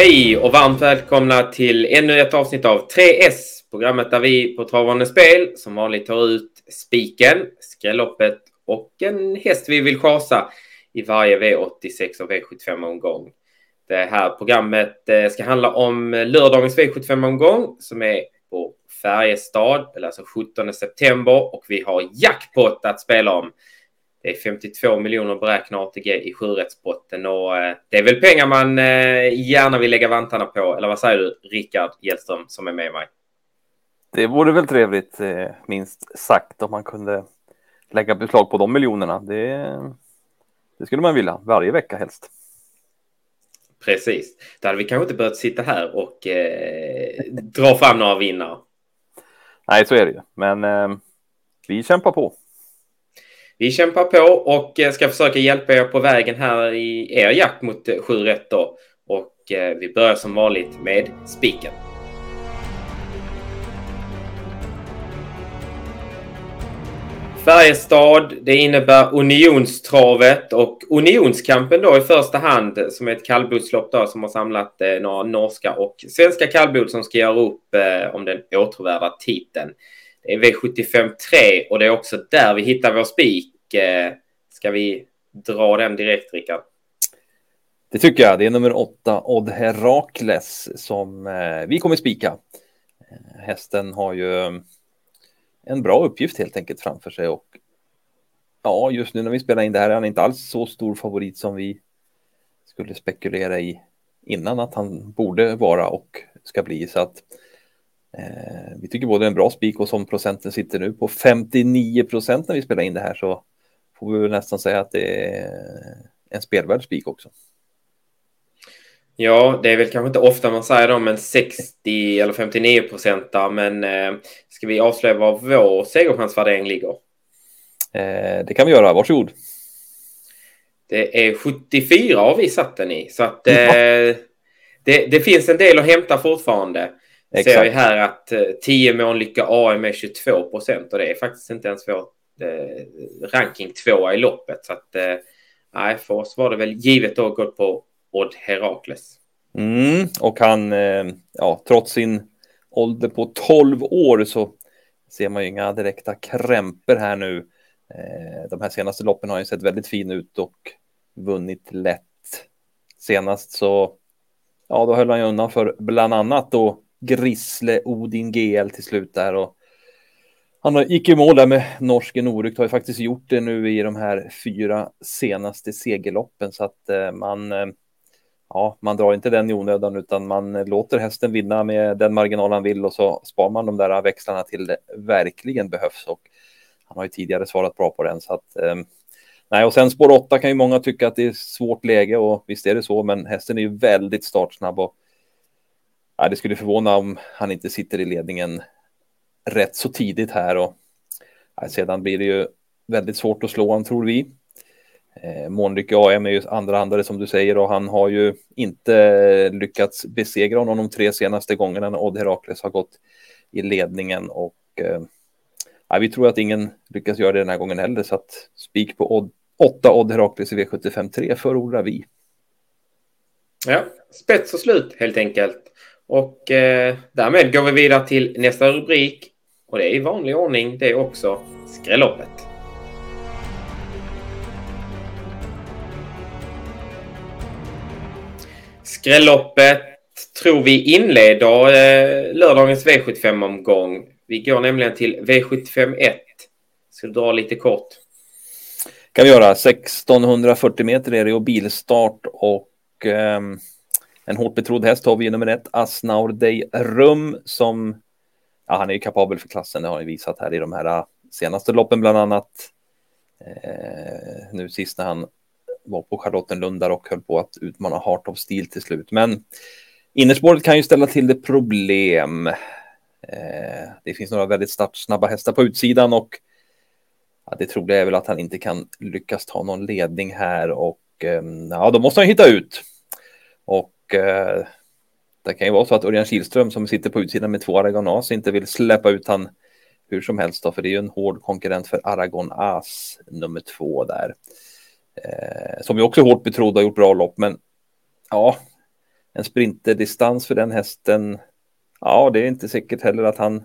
Hej och varmt välkomna till ännu ett avsnitt av 3S, programmet där vi på Travande Spel som vanligt tar ut spiken, skrälloppet och en häst vi vill chasa i varje V86 och V75-omgång. Det här programmet eh, ska handla om lördagens V75-omgång som är på Färjestad, eller alltså 17 september och vi har jackpot att spela om. Det är 52 miljoner beräknar ATG i sjurättspotten och eh, det är väl pengar man eh, gärna vill lägga vantarna på. Eller vad säger du, Rickard Hjellström som är med mig? Det vore väl trevligt, minst sagt, om man kunde lägga beslag på de miljonerna. Det, det skulle man vilja, varje vecka helst. Precis. Då hade vi kanske inte behövt sitta här och eh, dra fram några vinnare. Nej, så är det ju. Men eh, vi kämpar på. Vi kämpar på och eh, ska försöka hjälpa er på vägen här i er jakt mot eh, sju rätt Och eh, vi börjar som vanligt med spiken. Färjestad, det innebär Unionstravet och Unionskampen då i första hand som är ett kallblodslopp då som har samlat eh, några norska och svenska kallblod som ska göra upp eh, om den återvärda titeln. V75 3 och det är också där vi hittar vår spik. Eh, ska vi dra den direkt, Rickard? Det tycker jag. Det är nummer åtta, Odd Herakles, som eh, vi kommer spika. Eh, hästen har ju eh, en bra uppgift helt enkelt framför sig och ja, just nu när vi spelar in det här är han inte alls så stor favorit som vi skulle spekulera i innan att han borde vara och ska bli så att eh, vi tycker både en bra spik och som procenten sitter nu på 59 procent när vi spelar in det här så får vi väl nästan säga att det är en spelvärd spik också. Ja, det är väl kanske inte ofta man säger dem, men 60 eller 59 procent Men eh, ska vi avslöja var vår segerchansvärdering ligger? Eh, det kan vi göra. Varsågod. Det är 74 har vi satt den i, så att eh, det, det, finns en del att hämta fortfarande. Exakt. Ser vi här att eh, 10 mål lycka AM är 22 procent och det är faktiskt inte ens vår eh, ranking tvåa i loppet. Så att eh, för oss var det väl givet att gå på Odd Herakles. Mm, och han, eh, ja, trots sin ålder på 12 år så ser man ju inga direkta krämper här nu. Eh, de här senaste loppen har ju sett väldigt fin ut och vunnit lätt. Senast så, ja, då höll han ju undan för bland annat då Grisle Odin GL till slut där och han gick i mål där med norsken Orykt, har ju faktiskt gjort det nu i de här fyra senaste segerloppen så att eh, man eh, ja, man drar inte den i onödan utan man låter hästen vinna med den marginal han vill och så spar man de där växlarna till det verkligen behövs. Och han har ju tidigare svarat bra på den så att eh, nej, och sen spår 8 kan ju många tycka att det är svårt läge och visst är det så, men hästen är ju väldigt startsnabb och ja, det skulle förvåna om han inte sitter i ledningen rätt så tidigt här och ja, sedan blir det ju väldigt svårt att slå honom tror vi. Eh, Månlykke AM är ju andra handare som du säger och han har ju inte lyckats besegra honom de tre senaste gångerna när Odd Herakles har gått i ledningen och eh, vi tror att ingen lyckas göra det den här gången heller så att spik på Odd, 8 Odd Herakles i V75 3 förordar vi. Ja, spets och slut helt enkelt. Och eh, därmed går vi vidare till nästa rubrik och det är i vanlig ordning det är också skrälloppet. Skrälloppet tror vi inleder eh, lördagens V75-omgång. Vi går nämligen till V75 1. Ska du dra lite kort? kan vi göra. 1640 meter är det och bilstart och eh, en hårt betrodd häst har vi ju nummer ett, Asnaur Dei Rum som ja, han är ju kapabel för klassen. Det har han visat här i de här äh, senaste loppen bland annat. Eh, nu sist när han var på Charlottenlund där och höll på att utmana Heart of Steel till slut. Men innerspåret kan ju ställa till det problem. Eh, det finns några väldigt startsnabba hästar på utsidan och ja, det troliga är väl att han inte kan lyckas ta någon ledning här och eh, ja, då måste han hitta ut. Och eh, det kan ju vara så att Örjan Kihlström som sitter på utsidan med två Aragon As inte vill släppa ut han hur som helst då, för det är ju en hård konkurrent för Aragon As nummer två där. Eh, som ju också är hårt betrodd och har gjort bra lopp, men ja, en sprinterdistans för den hästen. Ja, det är inte säkert heller att han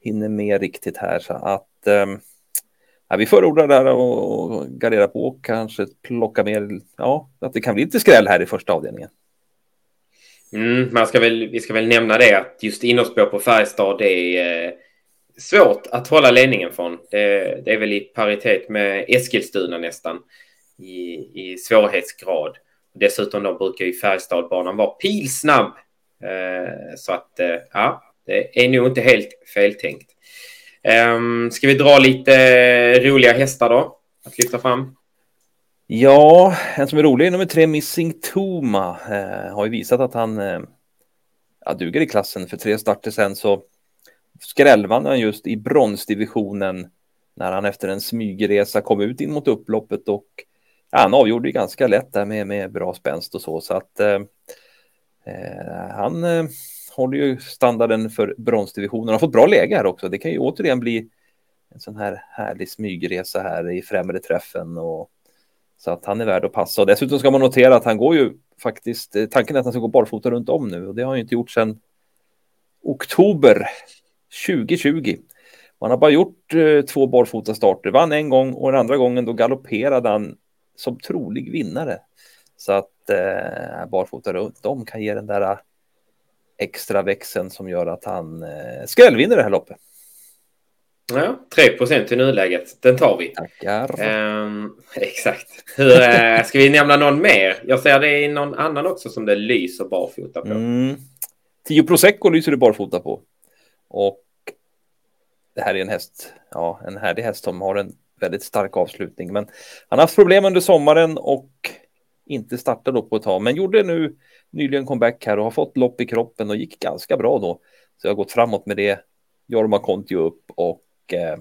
hinner med riktigt här så att eh, ja, vi förordar där och gardera på och kanske plocka med. Ja, att det kan bli lite skräll här i första avdelningen. Mm, man ska väl, vi ska väl nämna det att just innerspår på Färjestad det är eh, svårt att hålla ledningen från. Det, det, är väl i paritet med Eskilstuna nästan i, i svårighetsgrad. Dessutom då brukar ju Färjestadbanan vara pilsnabb. Eh, så att eh, ja, det är nog inte helt feltänkt. Eh, ska vi dra lite roliga hästar då? Att lyfta fram? Ja, en som är rolig, är nummer tre, Missing Toma, eh, har ju visat att han eh, ja, duger i klassen. För tre starter sen så skrällvann han just i bronsdivisionen när han efter en smygresa kom ut in mot upploppet och ja, han avgjorde ganska lätt där med, med bra spänst och så. Så att eh, eh han eh, håller ju standarden för bronsdivisionen och har fått bra läge här också. Det kan ju återigen bli en sån här härlig smygresa här i främre träffen och så att han är värd att passa. Och dessutom ska man notera att han går ju faktiskt, eh, tanken är att han ska gå barfota runt om nu och det har han ju inte gjort sedan oktober 2020. Man har bara gjort eh, två barfota starter, vann en gång och den andra gången då galopperade han som trolig vinnare. Så att eh, barfota runt om kan ge den där eh, extra växeln som gör att han eh, skrällvinner det här loppet. Ja, 3 procent i nuläget. Den tar vi. Tackar. Um, exakt. Hur, uh, ska vi nämna någon mer? Jag ser det i någon annan också som det lyser barfota på. Mm. 10 Prosecco lyser det barfota på. Och det här är en häst, ja, en härlig häst som har en väldigt stark avslutning. Men han har haft problem under sommaren och inte startade då på ett tag, men gjorde nu nyligen comeback här och har fått lopp i kroppen och gick ganska bra då. Så jag har gått framåt med det. Jorma Kontio upp och eh,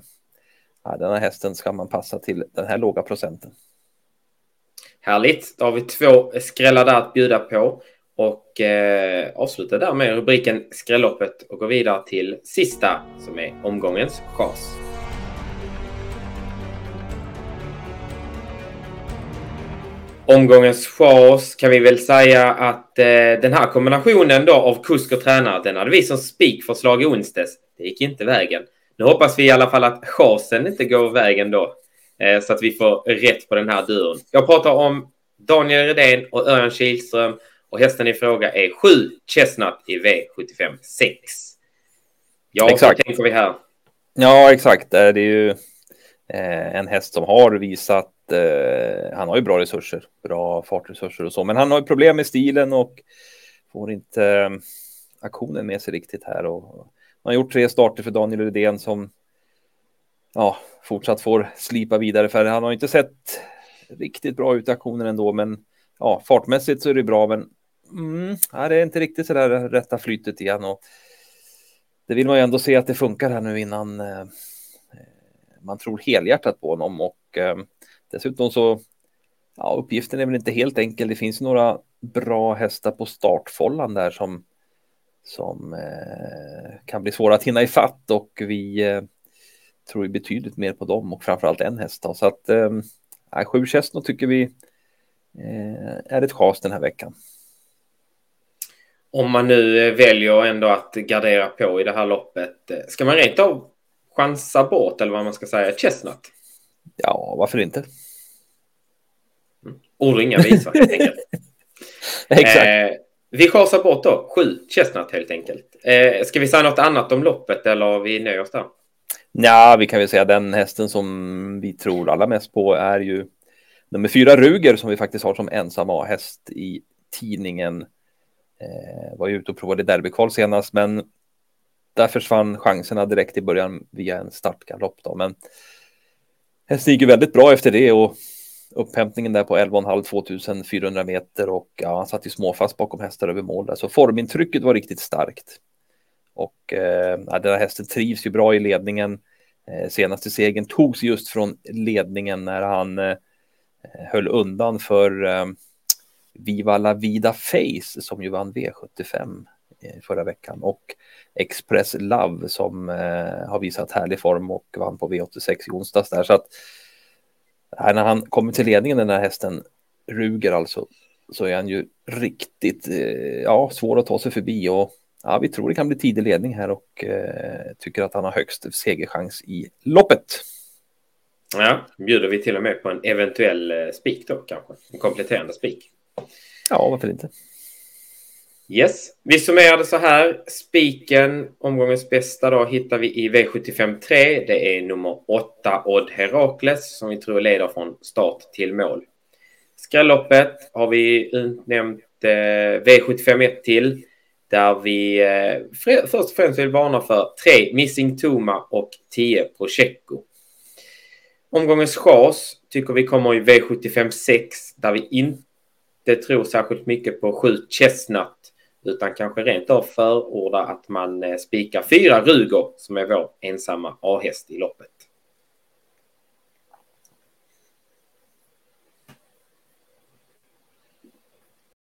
ja, den här hästen ska man passa till den här låga procenten. Härligt. Då har vi två skrällar där att bjuda på och eh, avslutar där med rubriken Skrälloppet och går vidare till sista som är omgångens chans. Omgångens chans kan vi väl säga att eh, den här kombinationen då av kusk och tränare, den hade vi som spikförslag i onsdags. Det gick inte vägen. Nu hoppas vi i alla fall att chasen inte går vägen då, eh, så att vi får rätt på den här duon. Jag pratar om Daniel Redén och Örjan Kihlström och hästen i fråga är 7 Chestnut i V75 6. Ja, exakt. vad tänker vi här? Ja, exakt. Det är ju eh, en häst som har visat eh, han har ju bra resurser, bra fartresurser och så, men han har ju problem med stilen och får inte eh, aktionen med sig riktigt här. Och, man har gjort tre starter för Daniel Rydén som ja, fortsatt får slipa vidare för han har inte sett riktigt bra ut i aktionen ändå, men ja, fartmässigt så är det bra, men mm, ja, det är inte riktigt så där rätta flytet igen och det vill man ju ändå se att det funkar här nu innan eh, man tror helhjärtat på honom och eh, Dessutom så, ja, uppgiften är väl inte helt enkel. Det finns några bra hästar på startfållan där som, som eh, kan bli svåra att hinna i fatt och vi eh, tror betydligt mer på dem och framförallt en häst. Då. Så att eh, sju Chestnut tycker vi eh, är ett chas den här veckan. Om man nu eh, väljer ändå att gardera på i det här loppet, ska man rent av chansa bort eller vad man ska säga, Chestnut? Ja, varför inte? Ord och inga visor helt enkelt. Exakt. Eh, vi chasar bort då. Sju Chestnut helt enkelt. Eh, ska vi säga något annat om loppet eller vi nöjer oss där? Ja, vi kan väl säga den hästen som vi tror allra mest på är ju nummer fyra Ruger som vi faktiskt har som ensam A-häst i tidningen. Eh, var ju ute och provade derbykval senast, men där försvann chanserna direkt i början via en startgalopp då. Men hästen gick ju väldigt bra efter det och upphämtningen där på 11,5 2400 meter och ja, han satt ju småfast bakom hästar över mål där. Så formintrycket var riktigt starkt. Och eh, den här hästen trivs ju bra i ledningen. Eh, senaste segern togs just från ledningen när han eh, höll undan för eh, Viva la Vida Face som ju vann V75 eh, förra veckan och Express Love som eh, har visat härlig form och vann på V86 i onsdags där. Så att när han kommer till ledningen den här hästen Ruger alltså så är han ju riktigt ja, svår att ta sig förbi och ja, vi tror det kan bli tidig ledning här och eh, tycker att han har högst segerchans i loppet. Ja, bjuder vi till och med på en eventuell eh, spik då kanske, en kompletterande spik. Ja, varför inte? Yes, vi summerade så här. Spiken, omgångens bästa då, hittar vi i V75 3. Det är nummer 8 Odd Herakles som vi tror leder från start till mål. Skrälloppet har vi utnämnt eh, V75 1 till. Där vi eh, först och främst vill varna för 3 Missing Toma och 10 Procheco. Omgångens chas tycker vi kommer i V75 6 där vi inte tror särskilt mycket på 7 Chestnut utan kanske rent av förordar att man eh, spikar fyra Ruger som är vår ensamma A-häst i loppet.